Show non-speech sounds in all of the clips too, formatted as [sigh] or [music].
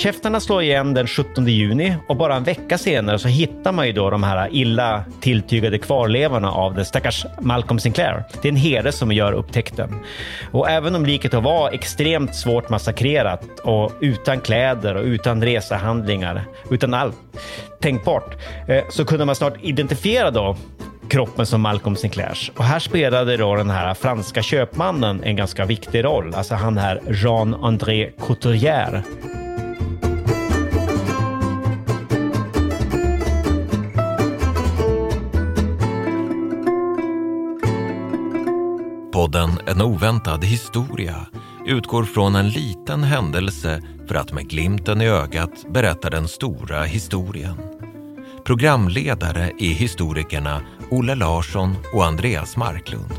Käftarna slår igen den 17 juni och bara en vecka senare så hittar man ju då de här illa tilltygade kvarlevorna av den stackars Malcolm Sinclair. Det är en herde som gör upptäckten. Och även om liket var extremt svårt massakrerat och utan kläder och utan resehandlingar, utan allt tänkbart, eh, så kunde man snart identifiera då kroppen som Malcolm Sinclairs. Och här spelade då den här franska köpmannen en ganska viktig roll. Alltså han här Jean-André Couturier. Podden En oväntad historia utgår från en liten händelse för att med glimten i ögat berätta den stora historien. Programledare är historikerna Olle Larsson och Andreas Marklund.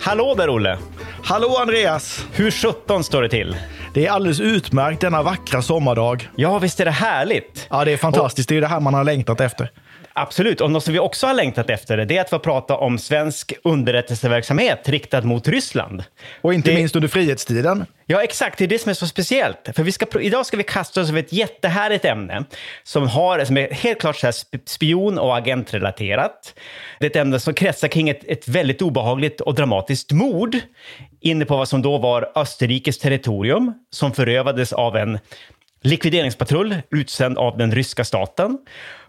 Hallå där Olle! Hallå Andreas! Hur sjutton står det till? Det är alldeles utmärkt denna vackra sommardag. Ja, visst är det härligt? Ja, det är fantastiskt. Det är det här man har längtat efter. Absolut, och något som vi också har längtat efter det är att få prata om svensk underrättelseverksamhet riktad mot Ryssland. Och inte Det- minst under frihetstiden. Ja, exakt. Det är det som är så speciellt. För vi ska, idag ska vi kasta oss över ett jättehärligt ämne som, har, som är helt klart så här sp- spion och agentrelaterat. Det är ett ämne som kretsar kring ett, ett väldigt obehagligt och dramatiskt mord inne på vad som då var Österrikes territorium som förövades av en likvideringspatrull utsänd av den ryska staten.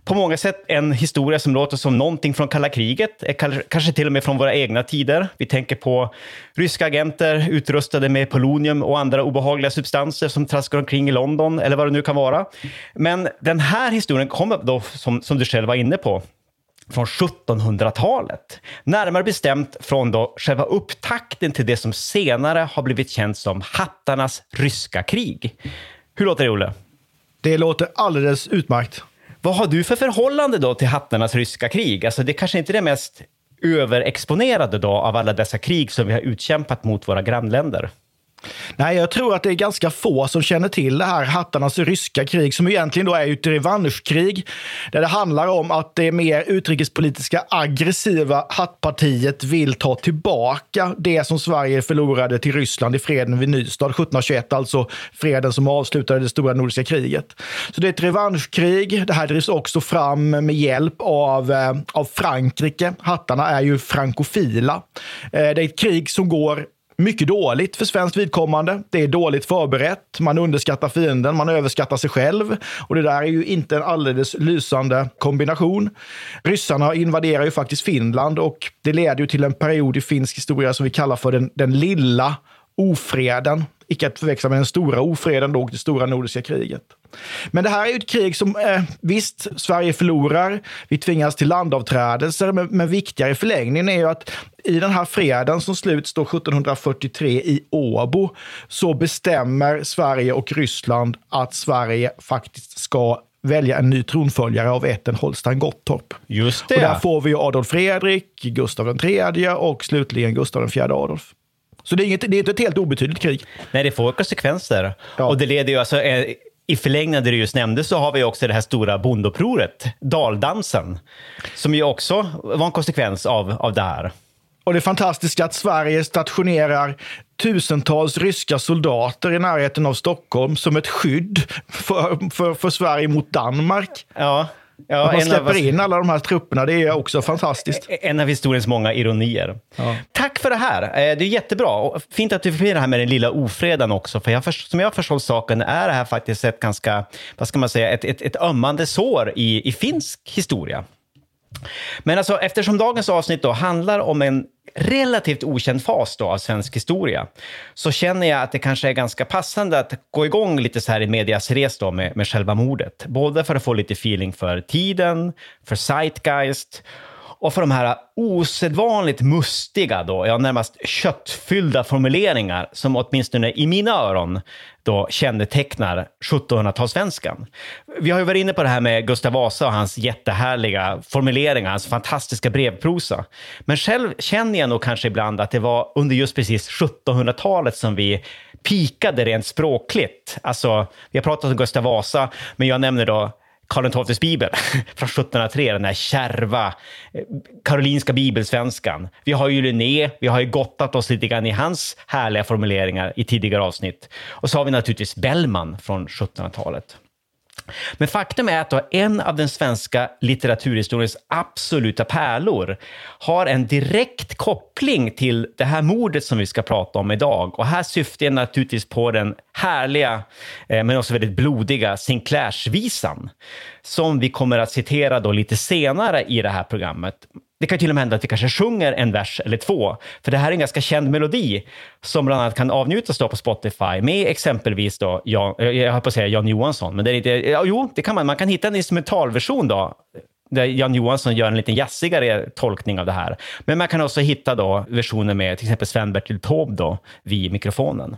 På många sätt en historia som låter som någonting från kalla kriget, eh, kanske till och med från våra egna tider. Vi tänker på ryska agenter utrustade med polonium och andra obehagliga substanser som traskar omkring i London, eller vad det nu kan vara. Men den här historien kommer då, som, som du själv var inne på, från 1700-talet. Närmare bestämt från då själva upptakten till det som senare har blivit känt som hattarnas ryska krig. Hur låter det, Olle? Det låter alldeles utmärkt. Vad har du för förhållande då till hattarnas ryska krig? Alltså det kanske inte är det mest överexponerade då av alla dessa krig som vi har utkämpat mot våra grannländer. Nej, jag tror att det är ganska få som känner till det här hattarnas ryska krig, som egentligen då är ett revanschkrig, där det handlar om att det mer utrikespolitiska aggressiva hattpartiet vill ta tillbaka det som Sverige förlorade till Ryssland i freden vid Nystad 1721, alltså freden som avslutade det stora nordiska kriget. Så det är ett revanschkrig. Det här drivs också fram med hjälp av, eh, av Frankrike. Hattarna är ju frankofila. Eh, det är ett krig som går mycket dåligt för svenskt vidkommande. Det är dåligt förberett. Man underskattar fienden, man överskattar sig själv. Och det där är ju inte en alldeles lysande kombination. Ryssarna invaderar ju faktiskt Finland och det leder ju till en period i finsk historia som vi kallar för den, den lilla ofreden. Icke att förväxla med den stora ofreden då, det stora nordiska kriget. Men det här är ju ett krig som, eh, visst, Sverige förlorar. Vi tvingas till landavträdelser, men, men viktigare i förlängningen är ju att i den här freden som sluts då 1743 i Åbo så bestämmer Sverige och Ryssland att Sverige faktiskt ska välja en ny tronföljare av ätten Holstein Gottorp. Just Och där får vi Adolf Fredrik, Gustav III och slutligen Gustav IV Adolf. Så det är, inget, det är inte ett helt obetydligt krig. Nej, det får konsekvenser. Ja. Och det leder ju alltså, eh, i förlängningen det du just nämnde så har vi också det här stora bondupproret, daldansen, som ju också var en konsekvens av, av det här. Och det fantastiska att Sverige stationerar tusentals ryska soldater i närheten av Stockholm som ett skydd för, för, för Sverige mot Danmark. Ja, ja Att man en, av, släpper in alla de här trupperna, det är också fantastiskt. en av historiens många ironier. Tack för det här. Eh, Det är jättebra. Och fint att du fick med det här med den lilla ofredan också. För jag, först- som jag förstått saken är det här faktiskt ett ganska, vad ska man säga, ett, ett, ett ömmande sår i, i finsk historia. Men alltså, eftersom dagens avsnitt då handlar om en relativt okänd fas då av svensk historia, så känner jag att det kanske är ganska passande att gå igång lite så här i medias res då med, med själva mordet. Både för att få lite feeling för tiden, för zeitgeist och för de här osedvanligt mustiga, då, ja, närmast köttfyllda formuleringar som åtminstone i mina öron då kännetecknar 1700-talssvenskan. Vi har ju varit inne på det här med Gustav Vasa och hans jättehärliga formuleringar, hans fantastiska brevprosa. Men själv känner jag nog kanske ibland att det var under just precis 1700-talet som vi pikade rent språkligt. Alltså, vi har pratat om Gustav Vasa, men jag nämner då Karl XIIs bibel [laughs] från 1703, den här kärva eh, karolinska bibelsvenskan. Vi har ju Linné, vi har ju gottat oss lite grann i hans härliga formuleringar i tidigare avsnitt. Och så har vi naturligtvis Bellman från 1700-talet. Men faktum är att då en av den svenska litteraturhistoriens absoluta pärlor har en direkt koppling till det här mordet som vi ska prata om idag. Och här syftar jag naturligtvis på den härliga, eh, men också väldigt blodiga Sinclairsvisan, som vi kommer att citera då lite senare i det här programmet. Det kan till och med hända att vi kanske sjunger en vers eller två, för det här är en ganska känd melodi som bland annat kan avnjutas då på Spotify med exempelvis då, Jan, eh, jag höll på att säga Jan Johansson, men det är inte, ja, jo, det kan man, man kan hitta en instrumentalversion då, där Jan Johansson gör en lite jazzigare tolkning av det här. Men man kan också hitta då versioner med till exempel Sven-Bertil Taube då vid mikrofonen.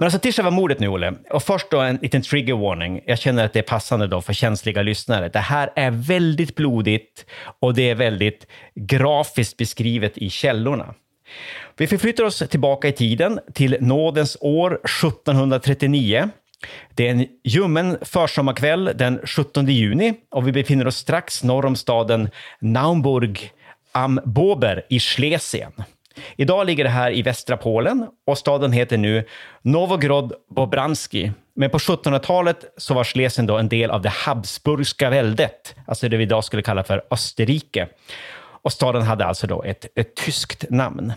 Men alltså till själva mordet nu, Olle. Och först då en liten trigger warning. Jag känner att det är passande då för känsliga lyssnare. Det här är väldigt blodigt och det är väldigt grafiskt beskrivet i källorna. Vi förflyttar oss tillbaka i tiden till nådens år 1739. Det är en ljummen försommarkväll den 17 juni och vi befinner oss strax norr om staden Naumburg am Bober i Schlesien. Idag ligger det här i västra Polen och staden heter nu Novogrod Bobranski. Men på 1700-talet så var Schlesien då en del av det Habsburgska väldet, alltså det vi idag skulle kalla för Österrike. Och staden hade alltså då ett, ett tyskt namn.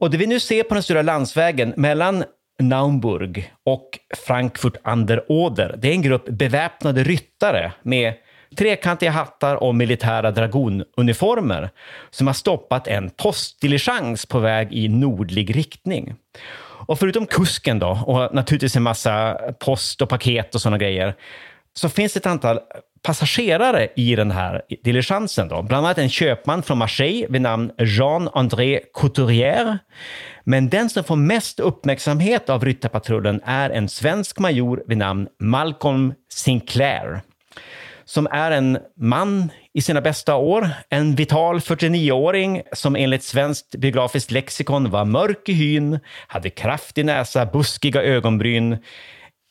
Och det vi nu ser på den stora landsvägen mellan Naumburg och Frankfurt an der Oder, det är en grupp beväpnade ryttare med trekantiga hattar och militära dragonuniformer som har stoppat en postdiligens på väg i nordlig riktning. Och förutom kusken då, och naturligtvis en massa post och paket och sådana grejer, så finns det ett antal passagerare i den här diligensen. Då. Bland annat en köpman från Marseille vid namn Jean-André Couturier. Men den som får mest uppmärksamhet av ryttarpatrullen är en svensk major vid namn Malcolm Sinclair som är en man i sina bästa år. En vital 49-åring som enligt svenskt biografiskt lexikon var mörk i hyn, hade kraftig näsa, buskiga ögonbryn,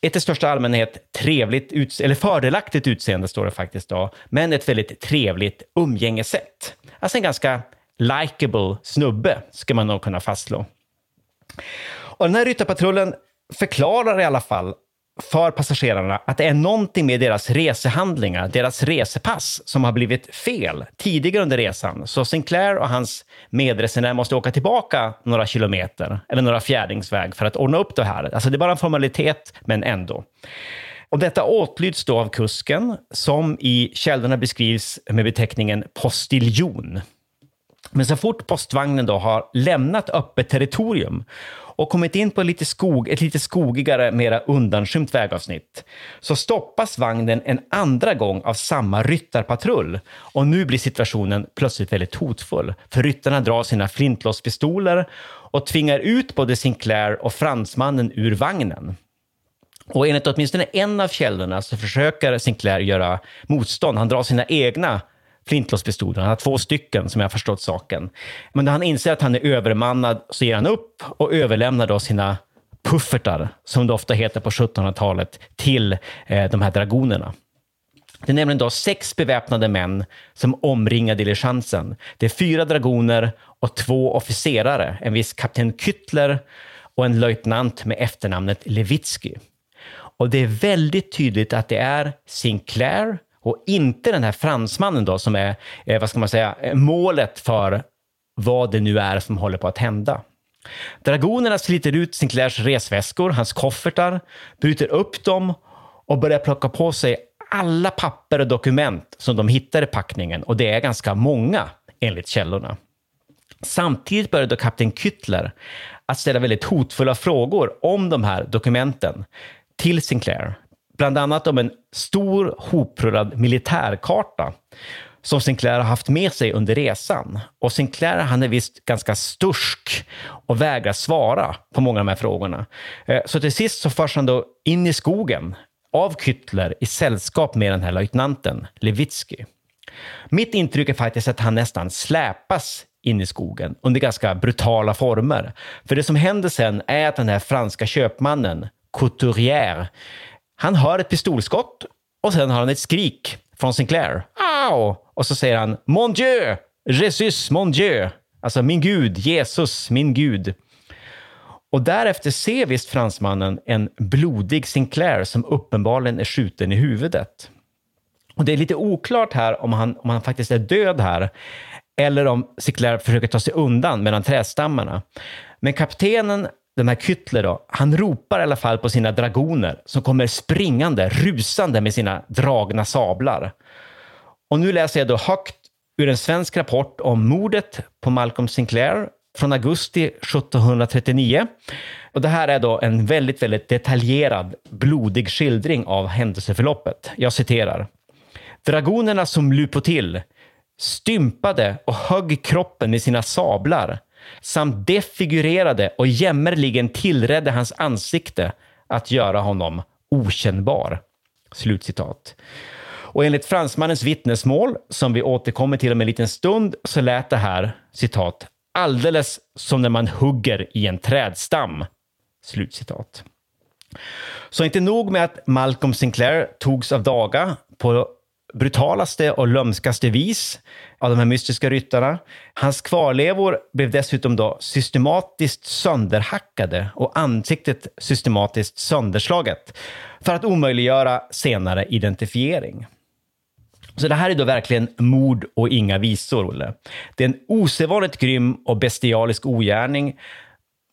ett i största allmänhet trevligt, eller fördelaktigt utseende står det faktiskt då, men ett väldigt trevligt umgängessätt. Alltså en ganska likable snubbe, ska man nog kunna fastslå. Och den här ryttarpatrullen förklarar i alla fall för passagerarna att det är någonting med deras resehandlingar, deras resepass, som har blivit fel tidigare under resan. Så Sinclair och hans medresenär måste åka tillbaka några kilometer, eller några fjärdingsväg, för att ordna upp det här. Alltså det är bara en formalitet, men ändå. Och detta åtlyds då av kusken, som i källorna beskrivs med beteckningen postiljon. Men så fort postvagnen då har lämnat öppet territorium och kommit in på lite skog, ett lite skogigare, mera undanskymt vägavsnitt, så stoppas vagnen en andra gång av samma ryttarpatrull. Och nu blir situationen plötsligt väldigt hotfull, för ryttarna drar sina flintlåspistoler och tvingar ut både Sinclair och fransmannen ur vagnen. Och enligt åtminstone en av källorna så försöker Sinclair göra motstånd. Han drar sina egna flintlåspistoler. Han har två stycken, som jag har förstått saken. Men när han inser att han är övermannad så ger han upp och överlämnar då sina puffertar, som det ofta heter på 1700-talet, till eh, de här dragonerna. Det är nämligen då sex beväpnade män som omringar diligensen. Det är fyra dragoner och två officerare, en viss kapten Kyttler och en löjtnant med efternamnet Levitsky. Och det är väldigt tydligt att det är Sinclair och inte den här fransmannen då som är, eh, vad ska man säga, eh, målet för vad det nu är som håller på att hända. Dragonerna sliter ut Sinclairs resväskor, hans koffertar, bryter upp dem och börjar plocka på sig alla papper och dokument som de hittar i packningen och det är ganska många enligt källorna. Samtidigt börjar då kapten Kyttler att ställa väldigt hotfulla frågor om de här dokumenten till Sinclair. Bland annat om en stor hoprullad militärkarta som Sinclair har haft med sig under resan. Och Sinclair han är visst ganska stursk och vägrar svara på många av de här frågorna. Eh, så till sist så förs han då in i skogen av Kyttler i sällskap med den här löjtnanten Levitsky. Mitt intryck är faktiskt att han nästan släpas in i skogen under ganska brutala former. För det som händer sen är att den här franska köpmannen Couturier. Han hör ett pistolskott och sen har han ett skrik från Sinclair. Au! Och så säger han Mon Dieu! Jesus, mon Dieu! Alltså min Gud, Jesus, min Gud. Och därefter ser visst fransmannen en blodig Sinclair som uppenbarligen är skjuten i huvudet. Och det är lite oklart här om han, om han faktiskt är död här eller om Sinclair försöker ta sig undan mellan trädstammarna. Men kaptenen den här Kyttler då, han ropar i alla fall på sina dragoner som kommer springande, rusande med sina dragna sablar. Och nu läser jag då högt ur en svensk rapport om mordet på Malcolm Sinclair från augusti 1739. Och det här är då en väldigt, väldigt detaljerad, blodig skildring av händelseförloppet. Jag citerar. Dragonerna som lupo till stympade och högg kroppen med sina sablar samt defigurerade och jämmerligen tillredde hans ansikte att göra honom okännbar. Slutcitat. Och enligt fransmannens vittnesmål, som vi återkommer till om en liten stund, så lät det här citat alldeles som när man hugger i en trädstam. Slutcitat. Så inte nog med att Malcolm Sinclair togs av daga på brutalaste och lömskaste vis av de här mystiska ryttarna. Hans kvarlevor blev dessutom då systematiskt sönderhackade och ansiktet systematiskt sönderslaget för att omöjliggöra senare identifiering. Så det här är då verkligen mord och inga visor, Olle. Det är en osedvanligt grym och bestialisk ogärning,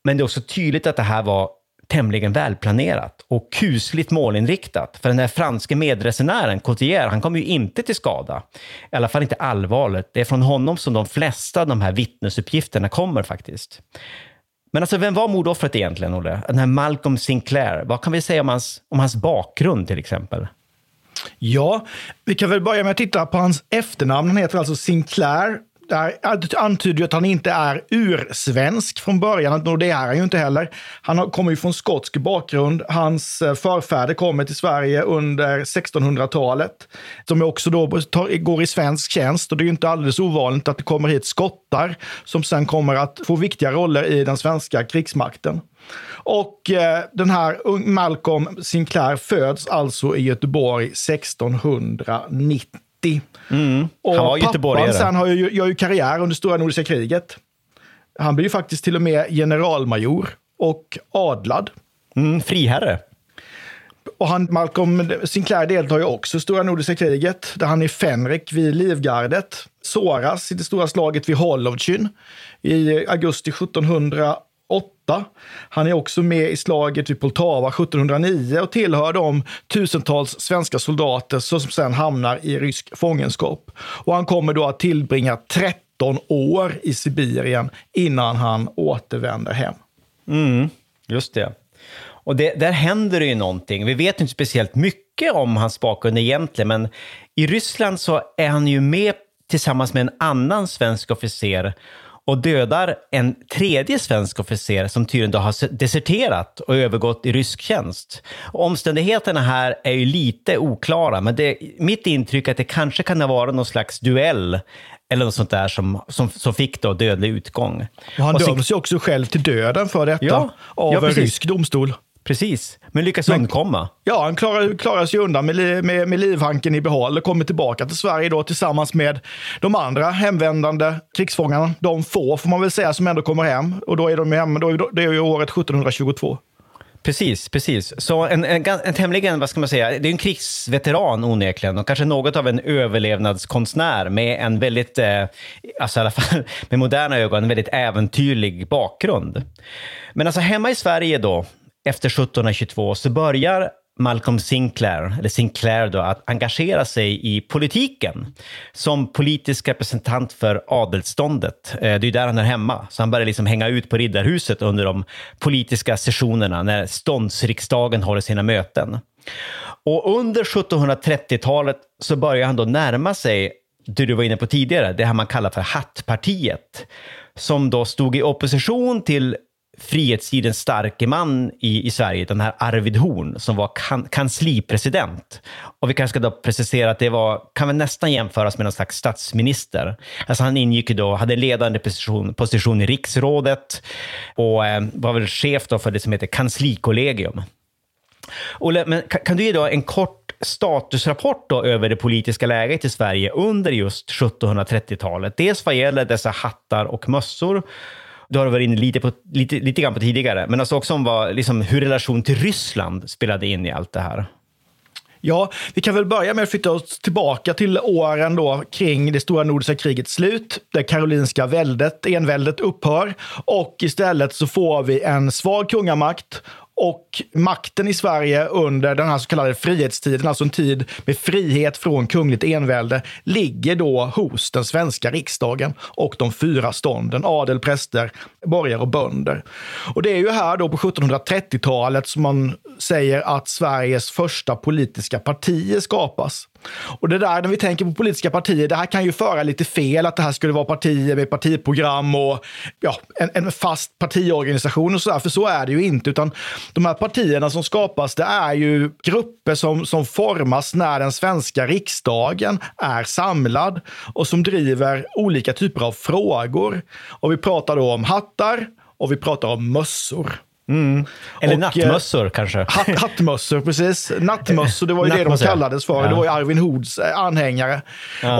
men det är också tydligt att det här var tämligen välplanerat och kusligt målinriktat. För den här franske medresenären, Cotier, han kom ju inte till skada. I alla fall inte allvarligt. Det är från honom som de flesta av de här vittnesuppgifterna kommer faktiskt. Men alltså, vem var mordoffret egentligen, Olle? Den här Malcolm Sinclair. Vad kan vi säga om hans, om hans bakgrund till exempel? Ja, vi kan väl börja med att titta på hans efternamn. Han heter alltså Sinclair där antyder att han inte är ursvensk från början, och det är han ju inte heller. Han kommer ju från skotsk bakgrund. Hans eh, förfäder kommer till Sverige under 1600-talet. De är också då går i svensk tjänst och det är ju inte alldeles ovanligt att det kommer hit skottar som sen kommer att få viktiga roller i den svenska krigsmakten. Och eh, den här Malcolm Sinclair föds alltså i Göteborg 1690. Mm. Och Han var göteborgare. Pappan sen har ju, gör ju karriär under stora nordiska kriget. Han blir ju faktiskt till och med generalmajor och adlad. Mm, friherre. Och han, Malcolm Sinclair deltar ju också i stora nordiska kriget, där han är Fenrik vid Livgardet, såras i det stora slaget vid Holovdyn i augusti 1708. Han är också med i slaget vid Poltava 1709 och tillhör de tusentals svenska soldater som sen hamnar i rysk fångenskap. Och han kommer då att tillbringa 13 år i Sibirien innan han återvänder hem. Mm, just det. Och det, där händer det ju någonting. Vi vet inte speciellt mycket om hans bakgrund egentligen, men i Ryssland så är han ju med tillsammans med en annan svensk officer och dödar en tredje svensk officer som tydligen då har deserterat och övergått i rysk tjänst. Omständigheterna här är ju lite oklara, men det, mitt intryck är att det kanske kan ha varit någon slags duell eller något sånt där som, som, som fick då dödlig utgång. Och han och döms ju också själv till döden för detta Ja, av ja, en rysk domstol. Precis, men lyckas Men- undkomma. Ja, han klarar, klarar sig undan med, med, med livhanken i behåll och kommer tillbaka till Sverige då tillsammans med de andra hemvändande krigsfångarna. De få, får man väl säga, som ändå kommer hem. Och då är de hem, då är det är ju året 1722. Precis, precis. Så en, en, en tämligen, vad ska man säga, det är en krigsveteran onekligen och kanske något av en överlevnadskonstnär med en väldigt, eh, alltså i alla fall med moderna ögon, en väldigt äventyrlig bakgrund. Men alltså hemma i Sverige då, efter 1722, så börjar Malcolm Sinclair, eller Sinclair då, att engagera sig i politiken som politisk representant för adelsståndet. Eh, det är ju där han är hemma, så han börjar liksom hänga ut på Riddarhuset under de politiska sessionerna när ståndsriksdagen håller sina möten. Och under 1730-talet så börjar han då närma sig det du var inne på tidigare, det här man kallar för hattpartiet, som då stod i opposition till frihetstidens starke man i, i Sverige, den här Arvid Horn, som var kan, kanslipresident. Och vi kanske ska då precisera att det var, kan väl nästan jämföras med någon slags statsminister. Alltså han ingick ju då, hade ledande position, position i riksrådet och eh, var väl chef då för det som heter kanslikollegium. Olle, men kan, kan du ge då en kort statusrapport då över det politiska läget i Sverige under just 1730-talet? Dels vad gäller dessa hattar och mössor. Du har varit inne lite, på, lite, lite grann på tidigare, men alltså också om vad, liksom, hur relation till Ryssland spelade in i allt det här. Ja, vi kan väl börja med att flytta oss tillbaka till åren då kring det stora nordiska krigets slut, där karolinska väldet, enväldet upphör och istället så får vi en svag kungamakt och makten i Sverige under den här så kallade frihetstiden, alltså en tid med frihet från kungligt envälde, ligger då hos den svenska riksdagen och de fyra stånden, adel, präster, borgare och bönder. Och det är ju här då på 1730-talet som man säger att Sveriges första politiska partier skapas. Och det där, när vi tänker på politiska partier, det här kan ju föra lite fel, att det här skulle vara partier med partiprogram och ja, en, en fast partiorganisation och sådär, för så är det ju inte, utan de här partierna som skapas, det är ju grupper som, som formas när den svenska riksdagen är samlad och som driver olika typer av frågor. Och vi pratar då om hattar och vi pratar om mössor. Eller Och, nattmössor kanske. Hatt, hattmössor, precis. Nattmössor, det var ju det de ja. kallades för. Ja. Det var ju Arvin Hoods eh, anhängare.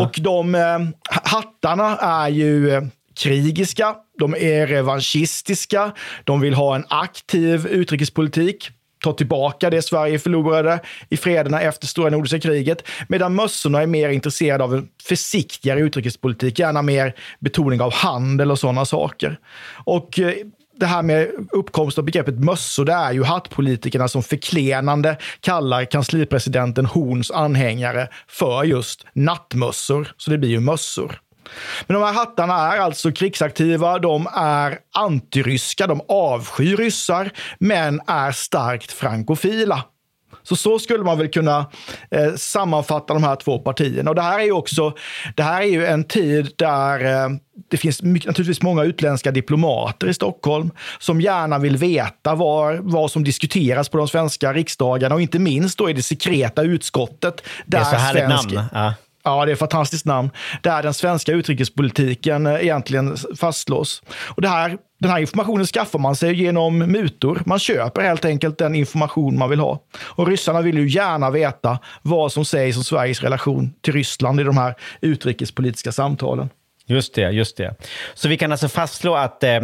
Och de eh, hattarna är ju eh, krigiska, de är revanschistiska, de vill ha en aktiv utrikespolitik ta tillbaka det Sverige förlorade i frederna efter stora nordiska kriget. Medan mössorna är mer intresserade av en försiktigare utrikespolitik, gärna mer betoning av handel och sådana saker. Och eh, det här med uppkomst av begreppet mössor, det är ju hattpolitikerna som förklenande kallar kanslipresidenten Horns anhängare för just nattmössor. Så det blir ju mössor. Men de här hattarna är alltså krigsaktiva, de är antiryska, de avskyr ryssar, men är starkt frankofila. Så så skulle man väl kunna eh, sammanfatta de här två partierna. Och det här är ju också, det här är ju en tid där eh, det finns mycket, naturligtvis många utländska diplomater i Stockholm som gärna vill veta var, vad som diskuteras på de svenska riksdagarna och inte minst då i det sekreta utskottet. Det Där är så härligt svensk- namn. Ja. Ja, det är ett fantastiskt namn. Där den svenska utrikespolitiken eh, egentligen fastslås. Och det här, den här informationen skaffar man sig genom mutor. Man köper helt enkelt den information man vill ha. Och ryssarna vill ju gärna veta vad som sägs om Sveriges relation till Ryssland i de här utrikespolitiska samtalen. Just det, just det. Så vi kan alltså fastslå att eh,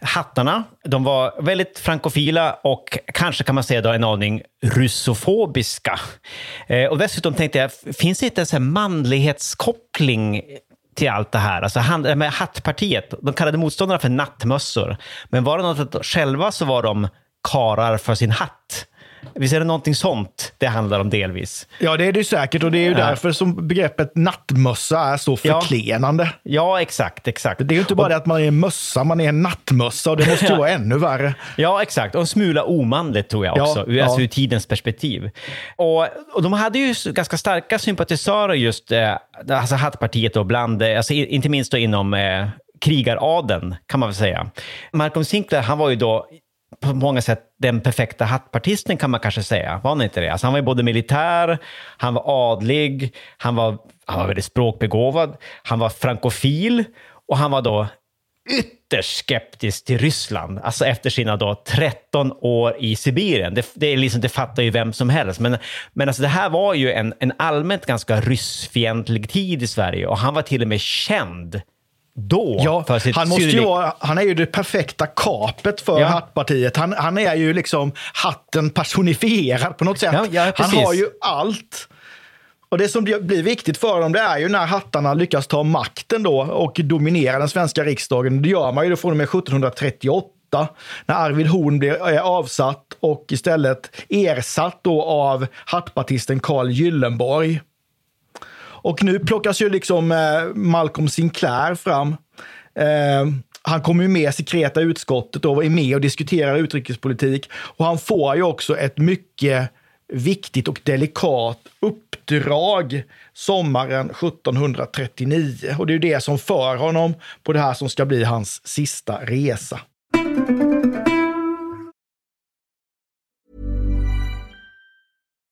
hattarna, de var väldigt frankofila och kanske kan man säga då en aning russofobiska. Eh, och dessutom tänkte jag, finns det inte en sån manlighetskoppling till allt det här. Alltså han, eh, med hattpartiet, de kallade motståndarna för nattmössor. Men var det något att själva så var de karar för sin hatt? Visst är det någonting sånt det handlar om delvis? Ja, det är det säkert och det är ju ja. därför som begreppet nattmössa är så förklenande. Ja, ja exakt, exakt. Det är ju inte bara och, det att man är en mössa, man är en nattmössa och det måste ju [laughs] vara ännu värre. Ja, exakt. Och en smula omanligt tror jag också, ja, alltså ur tidens perspektiv. Och, och de hade ju ganska starka sympatisörer just, eh, alltså Hattpartiet då, bland, eh, alltså inte minst då inom eh, krigaraden, kan man väl säga. Malcolm Sinclair, han var ju då på många sätt den perfekta hattpartisten kan man kanske säga. Var han inte det? Alltså han var ju både militär, han var adlig, han var, han var väldigt språkbegåvad, han var frankofil och han var då ytterst skeptisk till Ryssland, alltså efter sina då 13 år i Sibirien. Det, det, är liksom, det fattar ju vem som helst. Men, men alltså det här var ju en, en allmänt ganska ryssfientlig tid i Sverige och han var till och med känd då. Ja, han, måste ju vara, han är ju det perfekta kapet för ja. hattpartiet. Han, han är ju liksom hatten personifierad på något sätt. Ja, han har ju allt. Och Det som blir viktigt för dem det är ju när hattarna lyckas ta makten då och dominera den svenska riksdagen. Det gör man ju från och med 1738 när Arvid Horn blir eh, avsatt och istället ersatt då av hattpartisten Carl Gyllenborg. Och nu plockas ju liksom eh, Malcolm Sinclair fram. Eh, han kommer ju med i sekreta utskottet och är med och diskuterar utrikespolitik. Och han får ju också ett mycket viktigt och delikat uppdrag sommaren 1739. Och det är ju det som för honom på det här som ska bli hans sista resa.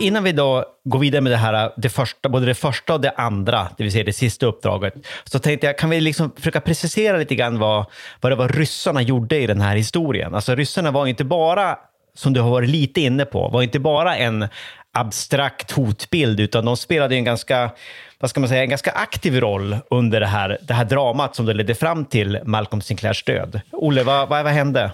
Innan vi då går vidare med det här, det första, både det första och det andra, det vill säga det sista uppdraget, så tänkte jag, kan vi liksom försöka precisera lite grann vad, vad det var ryssarna gjorde i den här historien? Alltså ryssarna var inte bara, som du har varit lite inne på, var inte bara en abstrakt hotbild, utan de spelade en ganska, vad ska man säga, en ganska aktiv roll under det här, det här dramat som det ledde fram till Malcolm Sinclairs död. Olle, vad, vad, vad hände?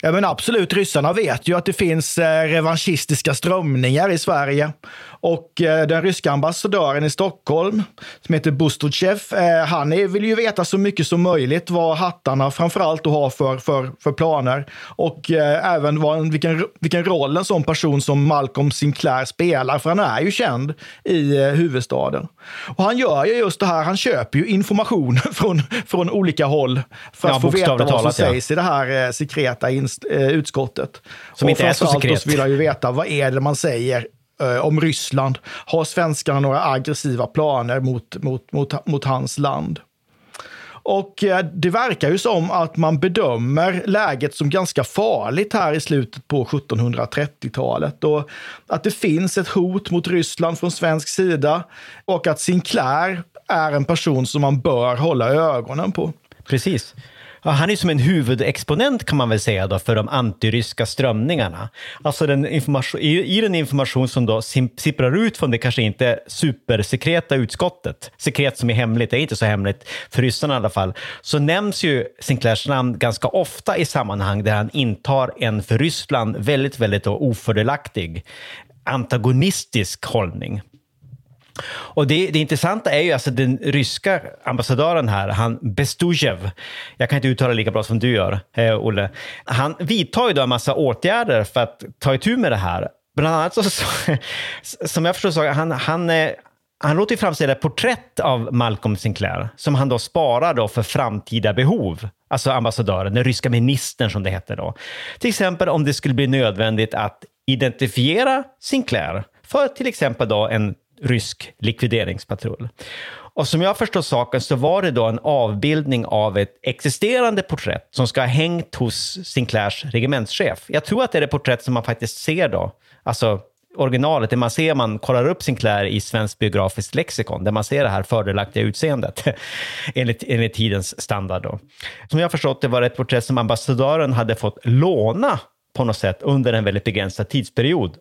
Ja, men absolut. Ryssarna vet ju att det finns eh, revanschistiska strömningar i Sverige. Och eh, den ryska ambassadören i Stockholm, som heter Bustutjev, eh, han vill ju veta så mycket som möjligt vad hattarna framförallt har för, för, för planer. Och även vad, vilken, vilken roll en sån person som Malcolm Sinclair spelar, för han är ju känd i huvudstaden. Och han gör ju just det här, han köper ju information [laughs] från, från olika håll för att Ja, få veta vad som talat, ja. sägs i det här sekreta inst, eh, utskottet. Som och inte är så sekret. så vill han ju veta vad är det man säger eh, om Ryssland. Har svenskarna några aggressiva planer mot, mot, mot, mot hans land? Och eh, det verkar ju som att man bedömer läget som ganska farligt här i slutet på 1730-talet. Och att det finns ett hot mot Ryssland från svensk sida och att Sinclair är en person som man bör hålla ögonen på. Precis. Ja, han är som en huvudexponent kan man väl säga då för de antiryska strömningarna. Alltså den information, i, i den information som då sim, sipprar ut från det kanske inte supersekreta utskottet, sekret som är hemligt, det är inte så hemligt för ryssarna i alla fall, så nämns ju Sinclairs namn ganska ofta i sammanhang där han intar en för Ryssland väldigt, väldigt ofördelaktig antagonistisk hållning. Och det, det intressanta är ju alltså den ryska ambassadören här, han Bestujev, jag kan inte uttala lika bra som du gör, eh, Olle. Han vidtar ju då en massa åtgärder för att ta itu med det här. Bland annat så, så [laughs] som jag förstår saken, han, han, eh, han låter ju framställa ett porträtt av Malcolm Sinclair som han då sparar då för framtida behov. Alltså ambassadören, den ryska ministern som det heter då. Till exempel om det skulle bli nödvändigt att identifiera Sinclair för till exempel då en rysk likvideringspatrull. Och som jag förstår saken så var det då en avbildning av ett existerande porträtt som ska ha hängt hos Sinclairs regementschef. Jag tror att det är det porträtt som man faktiskt ser då, alltså originalet, det man ser man kollar upp Sinclair i Svensk biografiskt lexikon, där man ser det här fördelaktiga utseendet [laughs] enligt, enligt tidens standard. Då. Som jag förstått det var det ett porträtt som ambassadören hade fått låna på något sätt under en väldigt begränsad tidsperiod.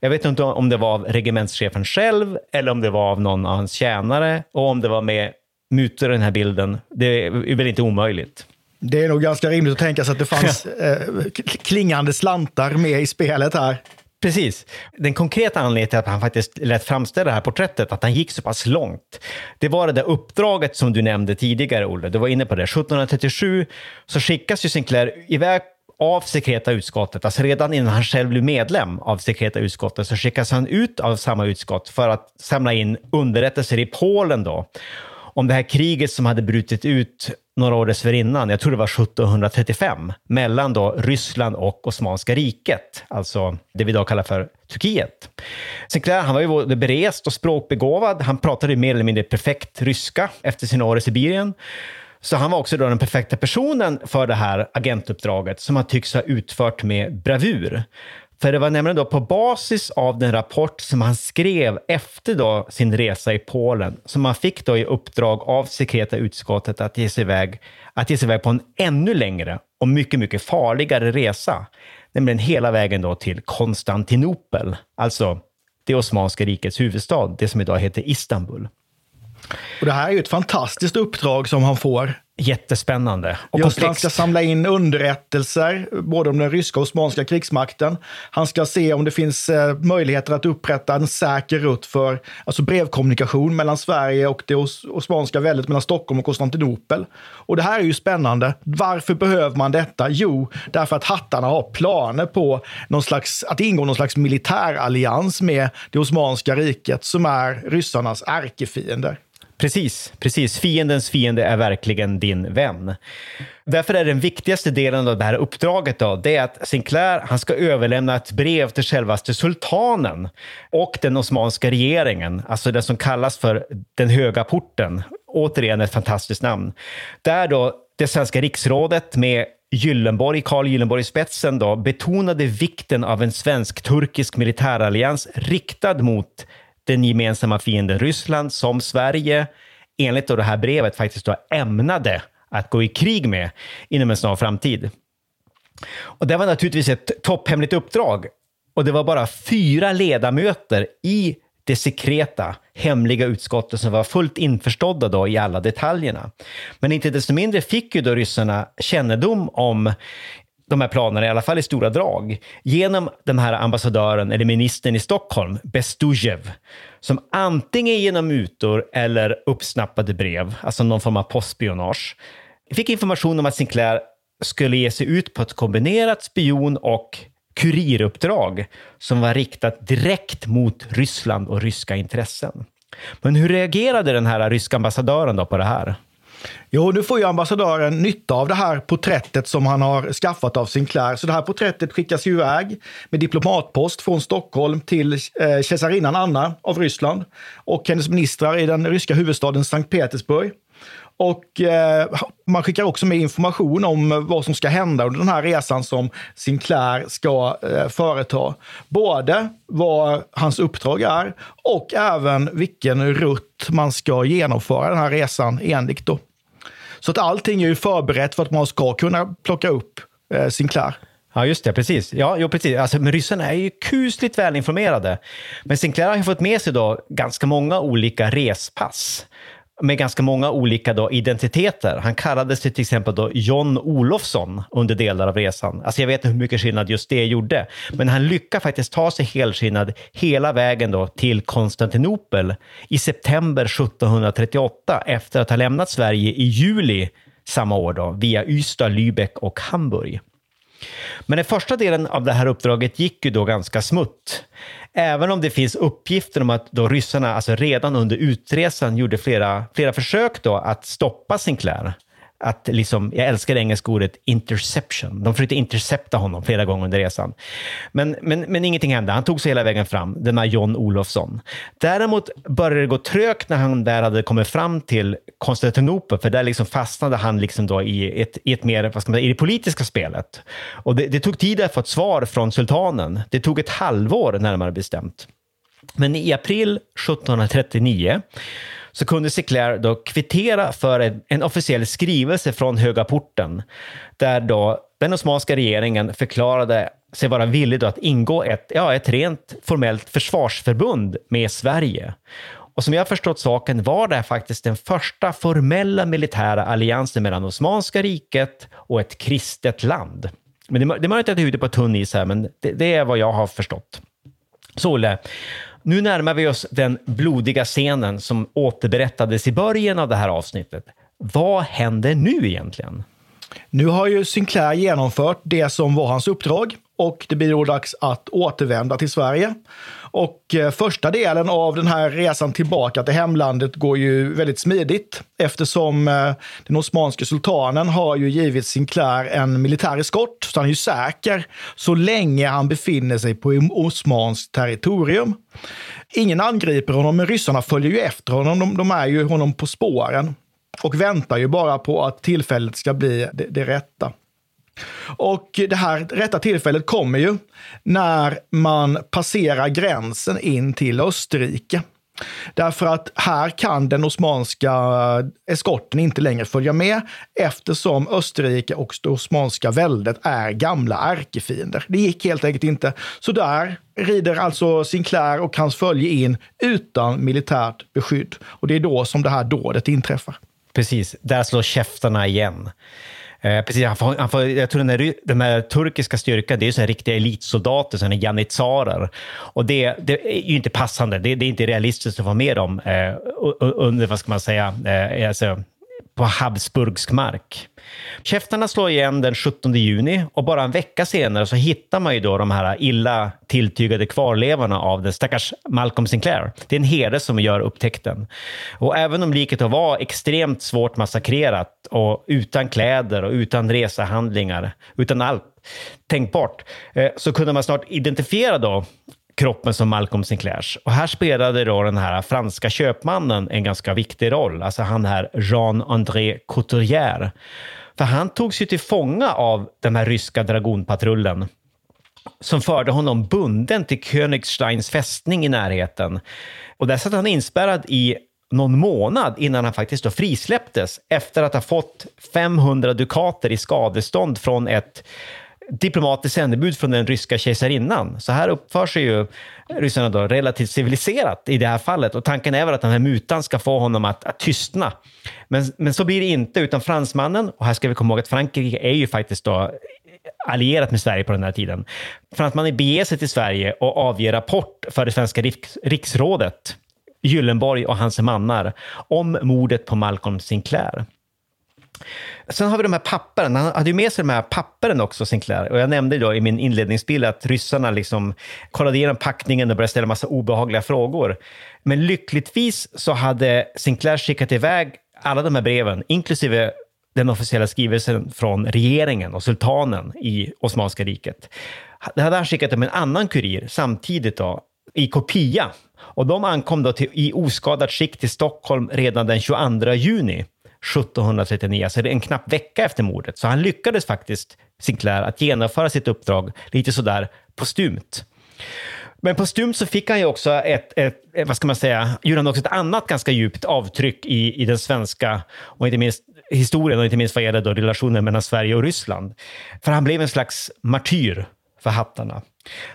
Jag vet inte om det var av regementschefen själv eller om det var av någon av hans tjänare och om det var med mutor i den här bilden. Det är väl inte omöjligt. Det är nog ganska rimligt att tänka sig att det fanns [laughs] eh, klingande slantar med i spelet här. Precis. Den konkreta anledningen till att han faktiskt lät framställa det här porträttet, att han gick så pass långt, det var det där uppdraget som du nämnde tidigare, Olle. Du var inne på det. 1737 så skickas ju Sinclair iväg av sekreta utskottet, alltså redan innan han själv blev medlem av sekreta utskottet, så skickas han ut av samma utskott för att samla in underrättelser i Polen då, om det här kriget som hade brutit ut några år dessförinnan, jag tror det var 1735, mellan då Ryssland och Osmanska riket, alltså det vi idag kallar för Turkiet. Sinclair, han var ju både berest och språkbegåvad. Han pratade ju mer eller mindre perfekt ryska efter sina år i Sibirien. Så han var också då den perfekta personen för det här agentuppdraget som han tycks ha utfört med bravur. För det var nämligen då på basis av den rapport som han skrev efter då sin resa i Polen som han fick då i uppdrag av sekreta utskottet att ge sig iväg, att ge sig iväg på en ännu längre och mycket, mycket farligare resa. Nämligen hela vägen då till Konstantinopel, alltså det Osmanska rikets huvudstad, det som idag heter Istanbul. Och det här är ju ett fantastiskt uppdrag som han får. Jättespännande. Och Just han komplext. ska samla in underrättelser, både om den ryska och osmanska krigsmakten. Han ska se om det finns eh, möjligheter att upprätta en säker rutt för alltså brevkommunikation mellan Sverige och det os osmanska väldet, mellan Stockholm och Konstantinopel. Och det här är ju spännande. Varför behöver man detta? Jo, därför att hattarna har planer på någon slags, att ingå någon slags militärallians med det osmanska riket som är ryssarnas ärkefiender. Precis, precis. Fiendens fiende är verkligen din vän. Därför är den viktigaste delen av det här uppdraget då, det är att Sinclair han ska överlämna ett brev till självaste sultanen och den osmanska regeringen, alltså den som kallas för den höga porten. Återigen ett fantastiskt namn. Där då det svenska riksrådet med Gyllenborg, Carl Gyllenborg i spetsen då, betonade vikten av en svensk-turkisk militärallians riktad mot den gemensamma fienden Ryssland som Sverige enligt då det här brevet faktiskt då ämnade att gå i krig med inom en snar framtid. Och det var naturligtvis ett topphemligt uppdrag och det var bara fyra ledamöter i det sekreta, hemliga utskottet som var fullt införstådda då i alla detaljerna. Men inte desto mindre fick ju då ryssarna kännedom om de här planerna, i alla fall i stora drag, genom den här ambassadören, eller ministern i Stockholm, Bestujev, som antingen genom mutor eller uppsnappade brev, alltså någon form av postspionage, fick information om att Sinclair skulle ge sig ut på ett kombinerat spion och kuriruppdrag som var riktat direkt mot Ryssland och ryska intressen. Men hur reagerade den här ryska ambassadören då på det här? Jo, nu får ju ambassadören nytta av det här porträttet som han har skaffat av Sinclair. Så det här porträttet skickas ju iväg med diplomatpost från Stockholm till eh, kejsarinnan Anna av Ryssland och hennes ministrar i den ryska huvudstaden Sankt Petersburg. Och eh, man skickar också med information om vad som ska hända under den här resan som Sinclair ska eh, företa. Både vad hans uppdrag är och även vilken rutt man ska genomföra den här resan enligt. Då. Så att allting är ju förberett för att man ska kunna plocka upp eh, Sinclair. Ja, just det. Precis. Ja, jo, precis. Alltså, men ryssarna är ju kusligt välinformerade. Men Sinclair har ju fått med sig då ganska många olika respass med ganska många olika då identiteter. Han kallade sig till exempel då John Olofsson under delar av resan. Alltså jag vet inte hur mycket skillnad just det gjorde, men han lyckades faktiskt ta sig helskinnad hela vägen då till Konstantinopel i september 1738 efter att ha lämnat Sverige i juli samma år då, via Ystad, Lübeck och Hamburg. Men den första delen av det här uppdraget gick ju då ganska smutt. Även om det finns uppgifter om att då ryssarna alltså redan under utresan gjorde flera, flera försök då att stoppa Sinclair att liksom, jag älskar det engelska ordet interception. De försökte intercepta honom flera gånger under resan. Men, men, men ingenting hände. Han tog sig hela vägen fram, denna John Olofsson. Däremot började det gå trögt när han där hade kommit fram till Konstantinopel, för där liksom fastnade han liksom då i, ett, i ett mer, vad ska man säga, i det politiska spelet. Och det, det tog tid att få ett svar från sultanen. Det tog ett halvår närmare bestämt. Men i april 1739 så kunde Sinclair då kvittera för en, en officiell skrivelse från Höga porten, där då den osmanska regeringen förklarade sig vara villig att ingå ett, ja, ett rent formellt försvarsförbund med Sverige. Och som jag har förstått saken var det faktiskt den första formella militära alliansen mellan Osmanska riket och ett kristet land. Men det, det är möjligt att jag är ute på tunn is här, men det, det är vad jag har förstått. Så Olle, nu närmar vi oss den blodiga scenen som återberättades i början av det här avsnittet. Vad händer nu egentligen? Nu har ju Sinclair genomfört det som var hans uppdrag och det blir då dags att återvända till Sverige. Och eh, första delen av den här resan tillbaka till hemlandet går ju väldigt smidigt eftersom eh, den osmanske sultanen har ju givit Sinclair en militär eskort, så han är ju säker så länge han befinner sig på osmanskt territorium. Ingen angriper honom, men ryssarna följer ju efter honom. De, de är ju honom på spåren och väntar ju bara på att tillfället ska bli det, det rätta. Och det här rätta tillfället kommer ju när man passerar gränsen in till Österrike. Därför att här kan den osmanska eh, eskorten inte längre följa med eftersom Österrike och det osmanska väldet är gamla ärkefiender. Det gick helt enkelt inte. Så där rider alltså Sinclair och hans följe in utan militärt beskydd. Och det är då som det här dådet inträffar. Precis, där slår käftarna igen. Eh, precis, han får, han får, jag tror den här, den här turkiska styrkan, det är ju så här riktiga elitsoldater, sådana janitsarer. Och det, det, är ju inte passande, det, det, är inte realistiskt att vara med dem eh, under, vad ska man säga, eh, alltså, på Habsburgsk mark. Käftarna slår igen den 17 juni och bara en vecka senare så hittar man ju då de här illa tilltygade kvarlevorna av den stackars Malcolm Sinclair. Det är en herde som gör upptäckten. Och även om liket var extremt svårt massakrerat och utan kläder och utan resehandlingar, utan allt tänkbart, eh, så kunde man snart identifiera då kroppen som Malcolm Sinclairs. Och här spelade då den här franska köpmannen en ganska viktig roll, alltså han här Jean-André Couturier. För han togs ju till fånga av den här ryska dragonpatrullen som förde honom bunden till Königsteins fästning i närheten. Och där satt han inspärrad i någon månad innan han faktiskt då frisläpptes efter att ha fått 500 dukater i skadestånd från ett diplomatiskt sändebud från den ryska kejsarinnan. Så här uppför sig ju ryssarna då relativt civiliserat i det här fallet. Och tanken är väl att den här mutan ska få honom att, att tystna. Men, men så blir det inte, utan fransmannen, och här ska vi komma ihåg att Frankrike är ju faktiskt då allierat med Sverige på den här tiden. Fransmannen beger sig till Sverige och avger rapport för det svenska riks riksrådet, Gyllenborg och hans mannar, om mordet på Malcolm Sinclair. Sen har vi de här papperen. Han hade ju med sig de här papperen också, Sinclair. Och jag nämnde då i min inledningsbild att ryssarna liksom kollade igenom packningen och började ställa massa obehagliga frågor. Men lyckligtvis så hade Sinclair skickat iväg alla de här breven, inklusive den officiella skrivelsen från regeringen och sultanen i Osmanska riket. Det hade han skickat med en annan kurir samtidigt då, i kopia. Och de ankom då till, i oskadat skick till Stockholm redan den 22 juni 1739, alltså en knapp vecka efter mordet. Så han lyckades faktiskt, Sinclair, att genomföra sitt uppdrag lite sådär postumt. Men postumt så fick han ju också ett, ett, vad ska man säga, gjorde han också ett annat ganska djupt avtryck i, i den svenska, och inte minst historien, och inte minst vad gäller då relationen mellan Sverige och Ryssland. För han blev en slags martyr för hattarna.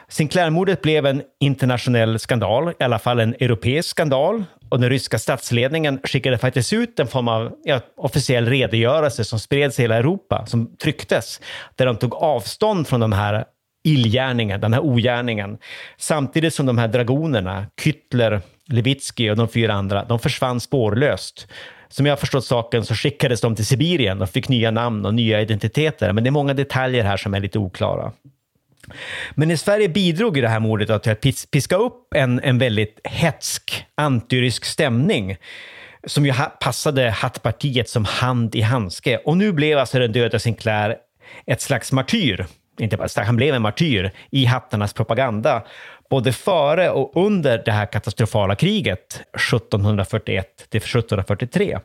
Sinclair-mordet blev en internationell skandal, i alla fall en europeisk skandal. Och den ryska statsledningen skickade faktiskt ut en form av ja, officiell redogörelse som spreds i hela Europa, som trycktes, där de tog avstånd från de här illgärningen, den här ogärningen. Samtidigt som de här dragonerna, Kyttler, Levitsky och de fyra andra, de försvann spårlöst. Som jag har förstått saken så skickades de till Sibirien och fick nya namn och nya identiteter. Men det är många detaljer här som är lite oklara. Men i Sverige bidrog det här mordet till att piska upp en, en väldigt hetsk antirysk stämning som ju passade Hattpartiet som hand i handske. Och nu blev alltså den döda Sinclair ett slags martyr. Inte bara, han blev en martyr i hattarnas propaganda både före och under det här katastrofala kriget 1741 till 1743.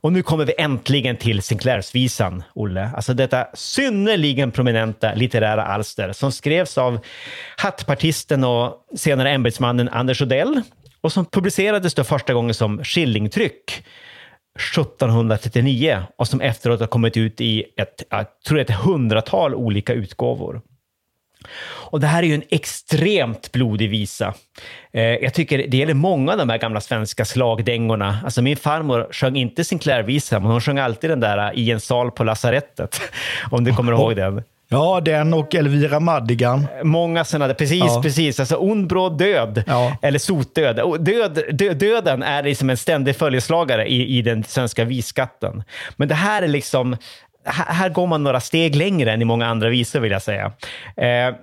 Och nu kommer vi äntligen till Sinclairsvisan, Olle. Alltså detta synnerligen prominenta litterära alster som skrevs av hattpartisten och senare ämbetsmannen Anders Odell och som publicerades då första gången som skillingtryck 1739 och som efteråt har kommit ut i ett, jag tror ett hundratal olika utgåvor. Och det här är ju en extremt blodig visa. Eh, jag tycker det gäller många av de här gamla svenska slagdängorna. Alltså min farmor sjöng inte Sinclair-visa, men hon sjöng alltid den där i en sal på lasarettet. [laughs] Om du kommer ihåg den. Ja, den och Elvira Madigan. Många sådana, precis, ja. precis. Alltså ond, bråd död, ja. eller sotdöd. Död, dö, döden är liksom en ständig följeslagare i, i den svenska visskatten. Men det här är liksom, här går man några steg längre än i många andra visor vill jag säga. Eh,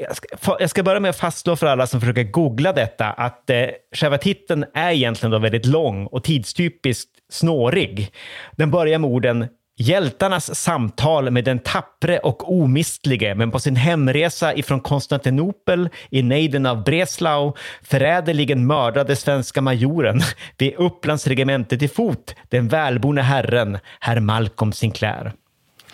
jag ska, jag ska börja med att fastslå för alla som försöker googla detta att eh, själva titeln är egentligen då väldigt lång och tidstypiskt snårig. Den börjar med orden Hjältarnas samtal med den tappre och omistlige, men på sin hemresa ifrån Konstantinopel i nejden av Breslau förräderligen mördade svenska majoren [laughs] vid Upplands regemente till fot, den välborne herren, herr Malcolm Sinclair.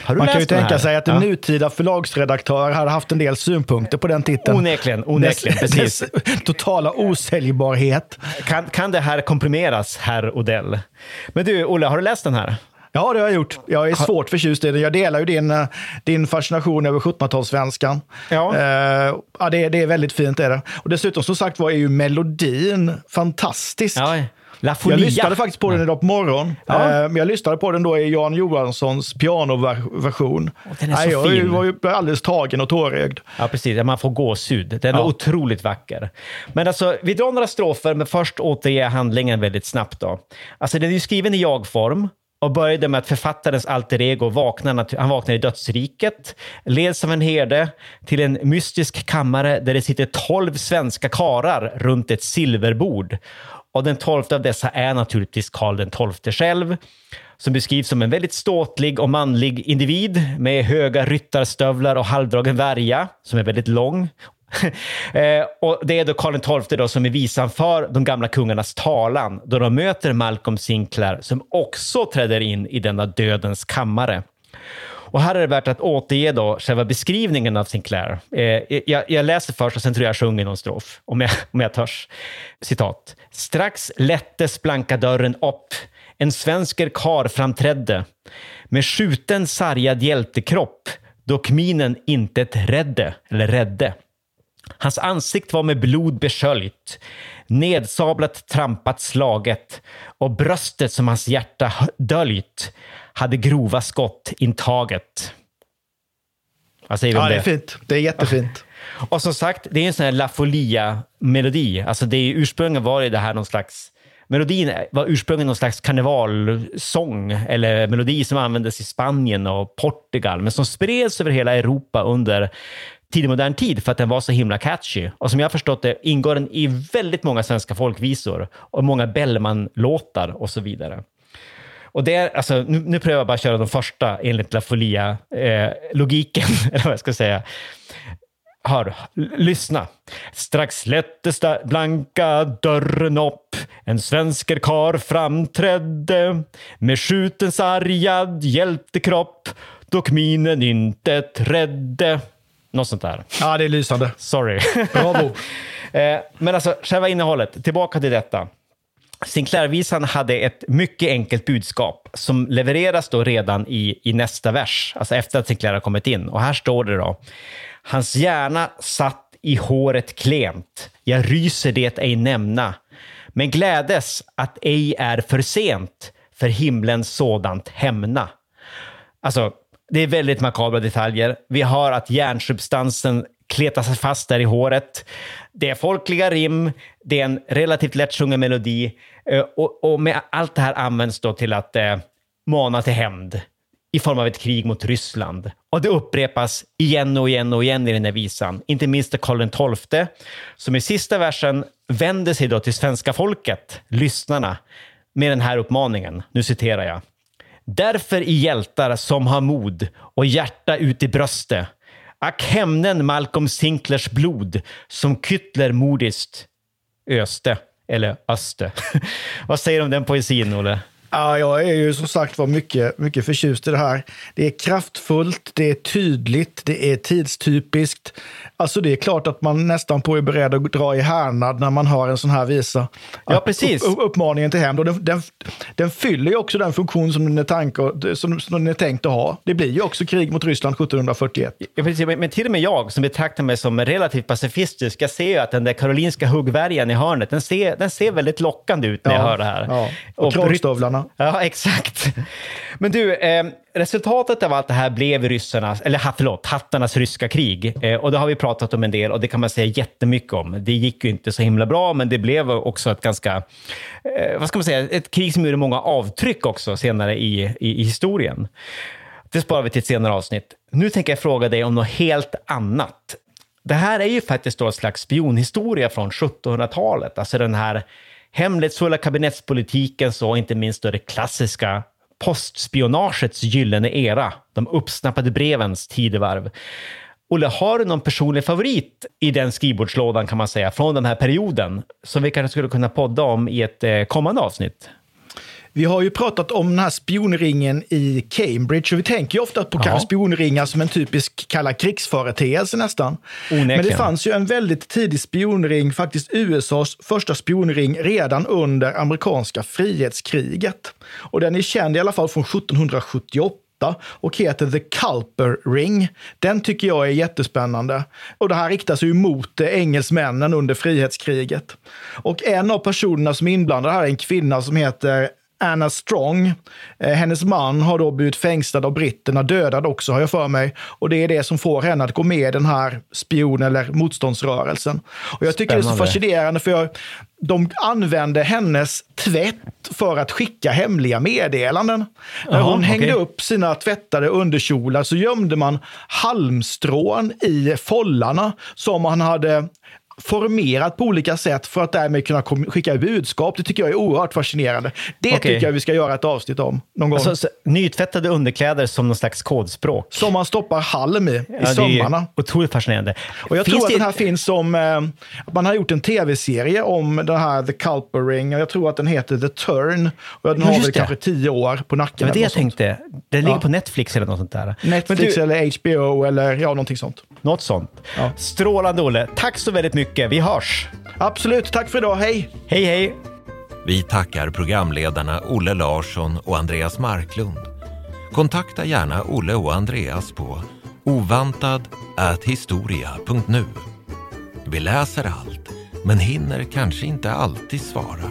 Man kan ju tänka sig att en ja. nutida förlagsredaktör hade haft en del synpunkter på den titeln. Onekligen, onekligen. Dess, precis. Dess [laughs] totala osäljbarhet. Kan, kan det här komprimeras, herr Odell? Men du, Olle, har du läst den här? Ja, det har jag gjort. Jag är svårt förtjust i den. Jag delar ju din, eh, din fascination över 1700-talssvenskan. Ja. Uh, ja, det, det är väldigt fint. Är det. Och dessutom, som sagt var, är ju melodin fantastisk. Ja. Jag lyssnade faktiskt på den idag på morgonen. Ja. Eh, men jag lyssnade på den då i Jan Johanssons pianoversion. Den är så jag fin. var ju alldeles tagen och tårögd. Ja, precis. Man får gåshud. Den är ja. otroligt vacker. Men alltså, vi drar några strofer, men först återger handlingen väldigt snabbt. Då. Alltså, den är ju skriven i jag-form och började med att författarens alter ego vaknar, han vaknar i dödsriket, leds av en herde till en mystisk kammare där det sitter tolv svenska karar runt ett silverbord. Och den tolfte av dessa är naturligtvis Karl den tolfte själv, som beskrivs som en väldigt ståtlig och manlig individ med höga ryttarstövlar och halvdragen värja, som är väldigt lång. [laughs] Eh, och det är då Karl XII då som är visan för de gamla kungarnas talan, då de möter Malcolm Sinclair, som också träder in i denna dödens kammare. Och här är det värt att återge då själva beskrivningen av Sinclair. Eh, jag, jag, läser först och sen tror jag jag sjunger någon strof, om jag, om jag törs. Citat. Strax lättes blanka dörren upp. En svensker kar framträdde med skjuten sargad hjältekropp, dock minen intet rädde, eller rädde. Hans ansikte var med blod besköljt, nedsablat, trampat, slaget och bröstet som hans hjärta döljt hade grova skott intaget. Vad säger vi om Ja, det är fint. Det är jättefint. [laughs] Och som sagt, det är en sån här La Folia-melodi. Alltså det är ursprungligen var det här någon slags... Melodin var ursprungligen någon slags karnevalsång eller melodi som användes i Spanien och Portugal, men som spreds över hela Europa under tidig modern tid för att den var så himla catchy. Och som jag har förstått det ingår den i väldigt många svenska folkvisor och många Bellman-låtar och så vidare. Och det är, alltså, nu, nu prövar jag bara köra de första enligt La Folia-logiken, eh, [laughs] eller vad jag ska säga. Hör, lyssna. Strax släpptes där blanka dörren upp. En svensker kar framträdde. Med skjuten sargad hjälpte kropp. Dock minen inte trädde. Något sånt där. Ja, det är lysande. Sorry. Bravo. [laughs] Eh, Men alltså, själva innehållet. Tillbaka till detta. Sinclair-visan hade ett mycket enkelt budskap som levereras då redan i, i nästa vers, alltså efter att Sinclair har kommit in. Och här står det då. Hans hjärna satt i håret klent. Jag ryser det ej nämna. Men glädes att ej är för sent för himlen sådant hämna. Alltså, det är väldigt makabra detaljer. Vi har att järnsubstansen kletar sig fast där i håret. Det är folkliga rim, det är en relativt lättsjungen melodi eh, och, och med allt det här används då till att eh, mana till hämnd i form av ett krig mot Ryssland. Och det upprepas igen och igen och igen i den här visan. Inte minst av Karl XII, som i sista versen vänder sig då till svenska folket, lyssnarna, med den här uppmaningen. Nu citerar jag. Därför i hjältar som har mod och hjärta ut i bröstet. Ack hämnen Malcolm Sinklers blod som Kyttler modiskt öste, eller öste. [laughs] Vad säger du om den poesin, Olle? Ja, jag är ju som sagt var mycket, mycket förtjust i det här. Det är kraftfullt, det är tydligt, det är tidstypiskt. Alltså det är klart att man nästan på är beredd att dra i härnad när man hör en sån här visa. Ja, precis. Upp, uppmaningen till hämnd. Och den, den, den fyller ju också den funktion som den, är tank, som, som den är tänkt att ha. Det blir ju också krig mot Ryssland 1741. Ja, precis, men men till och med jag som betraktar mig som relativt pacifistisk, jag ser ju att den där karolinska huggvärjan i hörnet, den ser, den ser väldigt lockande ut när jag Ja, hör det här. ja. Och kragstövlarna. Ja, exakt. Men du, eh, resultatet av allt det här blev ryssarnas, eller förlåt, hattarnas ryska krig. Eh, och det har vi pratat om en del och det kan man säga jättemycket om. Det gick ju inte så himla bra, men det blev också ett ganska, eh, vad ska man säga, ett krig som gjorde många avtryck också senare i, i, i historien. Det sparar vi till ett senare avsnitt. Nu tänker jag fråga dig om något helt annat. Det här är ju faktiskt då ett slags spionhistoria från 1700-talet, alltså den här hemlighetsfulla kabinettspolitiken, så inte minst då det klassiska postspionagets gyllene era, de uppsnappade brevens tidevarv. Olle, har du någon personlig favorit i den skrivbordslådan kan man säga, från den här perioden, som vi kanske skulle kunna podda om i ett eh, kommande avsnitt? Vi har ju pratat om den här spionringen i Cambridge och vi tänker ju ofta på kanske spionringar som en typisk kalla krigsföreteelse nästan. Onekligen. Men det fanns ju en väldigt tidig spionring, faktiskt USAs första spionring redan under amerikanska frihetskriget. Och den är känd i alla fall från 1778 och heter The Culper Ring. Den tycker jag är jättespännande. Och det här riktar sig ju mot engelsmännen under frihetskriget. Och en av personerna som är inblandade här är en kvinna som heter Anna Strong. Eh, hennes man har då blivit fängslad av britterna, dödad också har jag för mig. Och det är det som får henne att gå med i den här spion eller motståndsrörelsen. Och jag tycker det är så Spännande. fascinerande för jag, de använde hennes tvätt för att skicka hemliga meddelanden. När hon hängde okej. upp sina tvättade underkjolar så gömde man halmstrån i follarna som man hade formerat på olika sätt för att därmed kunna skicka budskap. Det tycker jag är oerhört fascinerande. Det Okej. tycker jag vi ska göra ett avsnitt om någon gång. Alltså, så, nytvättade underkläder som någon slags kodspråk. som man stoppar halm i, i Ja, är sömmarna. Otroligt fascinerande. Och jag Finns tror att det- den här finns som... Eh, man har gjort en tv-serie om den här The Culper Ring. Och jag tror att den heter The Turn. Och den Ja, har väl det. kanske tio år på nacken. Det var det jag tänkte. Det ligger Ja. på Netflix eller något sånt där. Netflix du, eller HBO eller ja, någonting sånt. Något sånt. Strålande Olle. Tack så väldigt mycket. Vi hörs. Absolut. Tack för idag. Hej! Hej hej. Vi tackar programledarna Olle Larsson och Andreas Marklund. Kontakta gärna Olle och Andreas på ovantad.historia.nu. Vi läser allt, men hinner kanske inte alltid svara.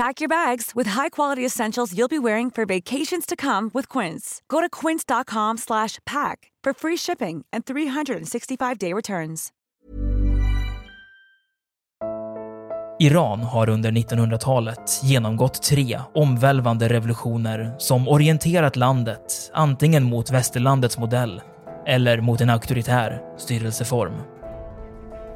Pack your bags with high-quality essentials you'll be wearing for vacations to come with Quince. Go to quince.com slash pack for free shipping and 365-day returns. Iran har under 1900-talet genomgått tre omvälvande revolutioner som orienterat landet antingen mot västerlandets modell eller mot en auktoritär styrelseform.